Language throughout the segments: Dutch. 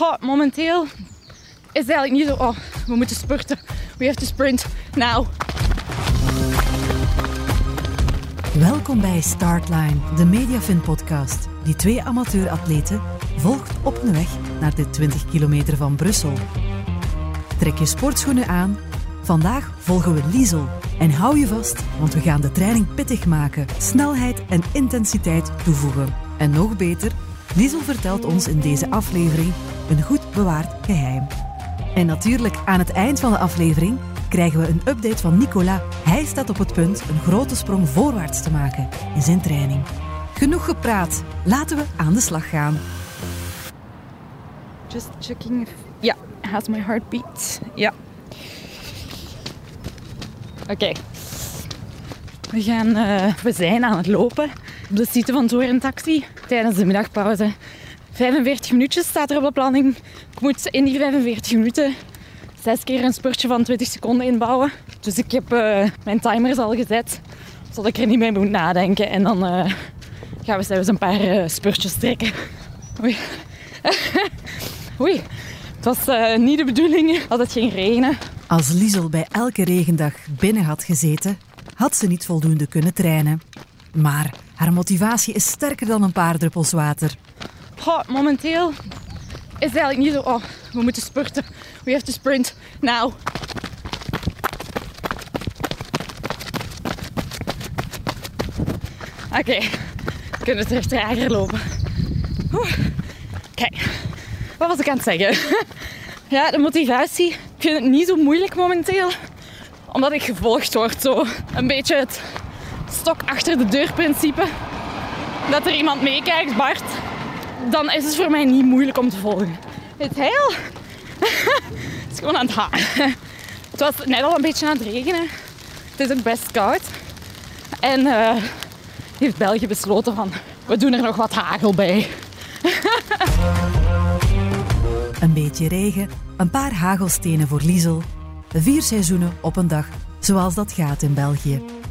Oh, momenteel is het eigenlijk niet zo... Oh, we moeten spurten. We have to sprint now. Welkom bij Startline, de Mediafin-podcast die twee amateuratleten volgt op hun weg naar de 20 kilometer van Brussel. Trek je sportschoenen aan. Vandaag volgen we Liesel. En hou je vast, want we gaan de training pittig maken, snelheid en intensiteit toevoegen. En nog beter, Liesel vertelt ons in deze aflevering een goed bewaard geheim. En natuurlijk, aan het eind van de aflevering krijgen we een update van Nicolas. Hij staat op het punt een grote sprong voorwaarts te maken in zijn training. Genoeg gepraat, laten we aan de slag gaan. Just checking if... Ja, has my heartbeat. Ja. Oké. We, gaan, eh, we zijn aan het lopen op de site van Tour en Taxi tijdens de middagpauze. 45 minuutjes staat er op de planning. Ik moet in die 45 minuten zes keer een spurtje van 20 seconden inbouwen. Dus ik heb eh, mijn timers al gezet, zodat ik er niet mee moet nadenken. En dan eh, gaan we zelfs een paar uh, spurtjes trekken. Oei. Oei. Het was niet de bedoeling dat het ging regenen. Als Liesel bij elke regendag binnen had gezeten, had ze niet voldoende kunnen trainen. Maar haar motivatie is sterker dan een paar druppels water. Oh, momenteel is het eigenlijk niet zo... Oh, we moeten spurten. We have to sprint now. Oké, okay. we kunnen terug trager lopen. Kijk, wat was ik aan het zeggen? ja, de motivatie. Ik vind het niet zo moeilijk momenteel. Omdat ik gevolgd word. Zo een beetje het stok achter de deur principe. Dat er iemand meekijkt, Bart. Dan is het voor mij niet moeilijk om te volgen. Het heel. het is gewoon aan het halen. Het was net al een beetje aan het regenen. Het is ook best koud. En uh, heeft België besloten van, we doen er nog wat hagel bij. een beetje regen, een paar hagelstenen voor Liesel. Vier seizoenen op een dag, zoals dat gaat in België.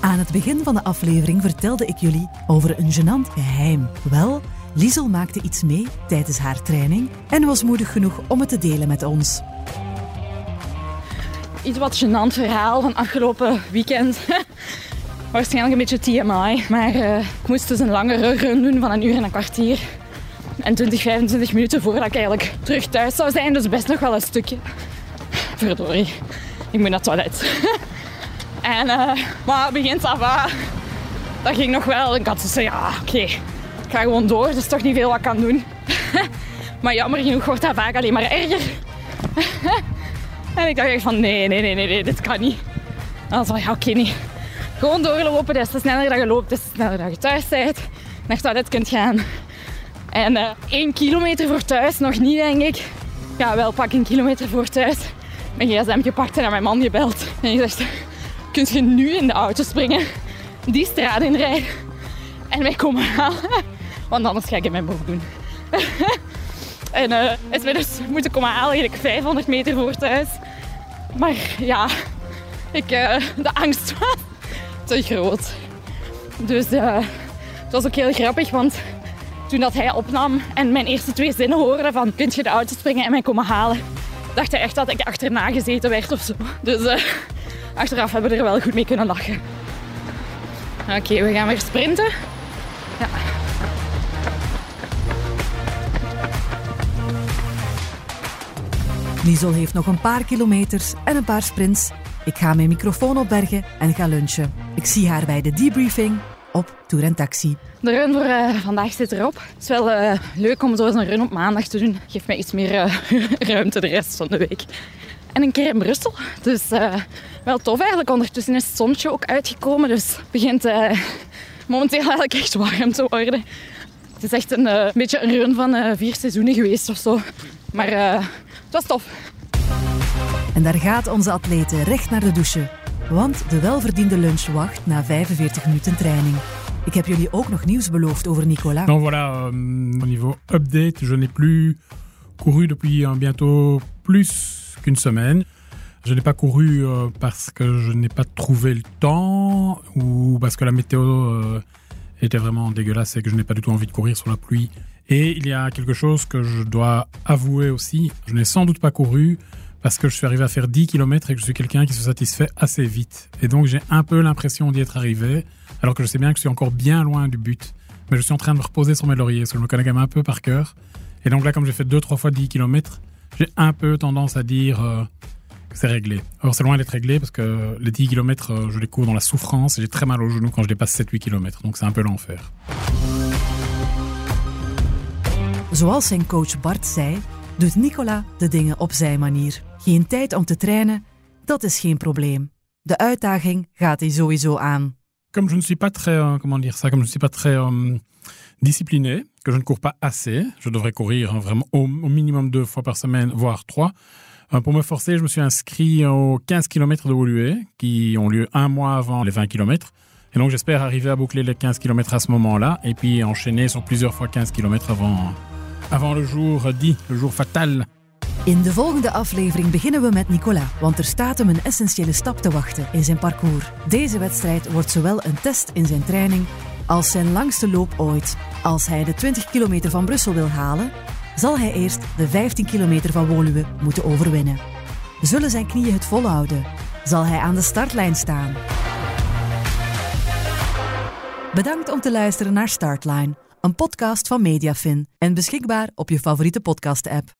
Aan het begin van de aflevering vertelde ik jullie over een gênant geheim. Wel, Liesel maakte iets mee tijdens haar training en was moedig genoeg om het te delen met ons. Iets wat gênant verhaal van afgelopen weekend. Waarschijnlijk een beetje TMI, maar uh, ik moest dus een langere run doen van een uur en een kwartier. En 20, 25 minuten voordat ik eigenlijk terug thuis zou zijn, dus best nog wel een stukje. Verdorie, ik moet naar het toilet. en, uh, maar begint af, dat ging nog wel. Ik had zo ja, oké, ik ga gewoon door. Er is toch niet veel wat ik kan doen. maar jammer genoeg wordt dat vaak alleen maar erger. en ik dacht echt van nee, nee, nee, nee, nee dit kan niet. En dan was ja, oké, niet. Gewoon doorlopen, des te sneller dat je loopt, des te sneller dat je thuis bent. Naar het toilet kunt gaan. En uh, één kilometer voor thuis, nog niet denk ik. Ja, wel pak een kilometer voor thuis. Mijn gsm gepakt en naar mijn man gebeld. En je zegt, kunt je nu in de auto springen, die straat inrijden en mij komen halen? Want anders ga ik mijn broek doen. en uh, is mij dus moeten komen halen, ik 500 meter voor thuis. Maar ja, ik, uh, de angst was te groot. Dus uh, het was ook heel grappig, want toen dat hij opnam en mijn eerste twee zinnen hoorde van kunt je de auto springen en mij komen halen, dacht hij echt dat ik achterna gezeten werd of zo. Dus uh, achteraf hebben we er wel goed mee kunnen lachen. Oké, okay, we gaan weer sprinten. Ja. Liesel heeft nog een paar kilometers en een paar sprints. Ik ga mijn microfoon opbergen en ga lunchen. Ik zie haar bij de debriefing op Tour en Taxi. De run voor uh, vandaag zit erop. Het is wel uh, leuk om zo eens een run op maandag te doen. Geeft mij iets meer uh, ruimte de rest van de week. En een keer in Brussel. Dus wel tof eigenlijk. Ondertussen is het zonnetje ook uitgekomen. Dus het begint momenteel eigenlijk echt warm te worden. Het is echt een beetje een run van vier seizoenen geweest of zo. Maar het was tof. En daar gaat onze atlete recht naar de douche. Want de welverdiende lunch wacht na 45 minuten training. Ik heb jullie ook nog nieuws beloofd over Nicolas. Donc voilà, euh, au niveau update, je n'ai plus couru depuis bientôt plus qu'une semaine. Je n'ai pas couru euh, parce que je n'ai pas trouvé le temps ou parce que la météo était vraiment dégueulasse et que je n'ai pas du tout envie de courir sur la pluie Et il y a quelque chose que je dois avouer aussi, je n'ai sans doute pas couru parce que je suis arrivé à faire 10 km et que je suis quelqu'un qui se satisfait assez vite. Et donc j'ai un peu l'impression d'y être arrivé, alors que je sais bien que je suis encore bien loin du but. Mais je suis en train de me reposer sur mes lauriers, parce que je me connais quand même un peu par cœur. Et donc là, comme j'ai fait 2-3 fois 10 km, j'ai un peu tendance à dire euh, que c'est réglé. Alors c'est loin d'être réglé, parce que les 10 km, euh, je les cours dans la souffrance et j'ai très mal aux genoux quand je dépasse 7-8 km. Donc c'est un peu l'enfer. Zoals zijn coach Bart zei, doet Nicolas de dingen op zijn manier. Geen tijd om te trainen, dat is geen probleem. De uitdaging gaat hij sowieso aan. Comme je ne suis pas très, euh, comment dire ça, comme je ne suis pas très euh, discipliné, que je ne cours pas assez, je devrais courir hein, vraiment au, minimum deux fois par semaine, voire trois. Euh, pour me forcer, je me suis inscrit aux 15 km de Woluwe, qui ont lieu un mois avant les 20 km. Et donc j'espère arriver à boucler les 15 km à ce moment-là, et puis enchaîner sur plusieurs fois 15 km avant, avant le jour dit, le jour fatal. In de volgende aflevering beginnen we met Nicolas, want er staat hem een essentiële stap te wachten in zijn parcours. Deze wedstrijd wordt zowel een test in zijn training als zijn langste loop ooit. Als hij de 20 kilometer van Brussel wil halen, zal hij eerst de 15 kilometer van Woluwe moeten overwinnen. Zullen zijn knieën het volhouden? Zal hij aan de startlijn staan? Bedankt om te luisteren naar Startline, een podcast van Mediafin en beschikbaar op je favoriete podcast-app.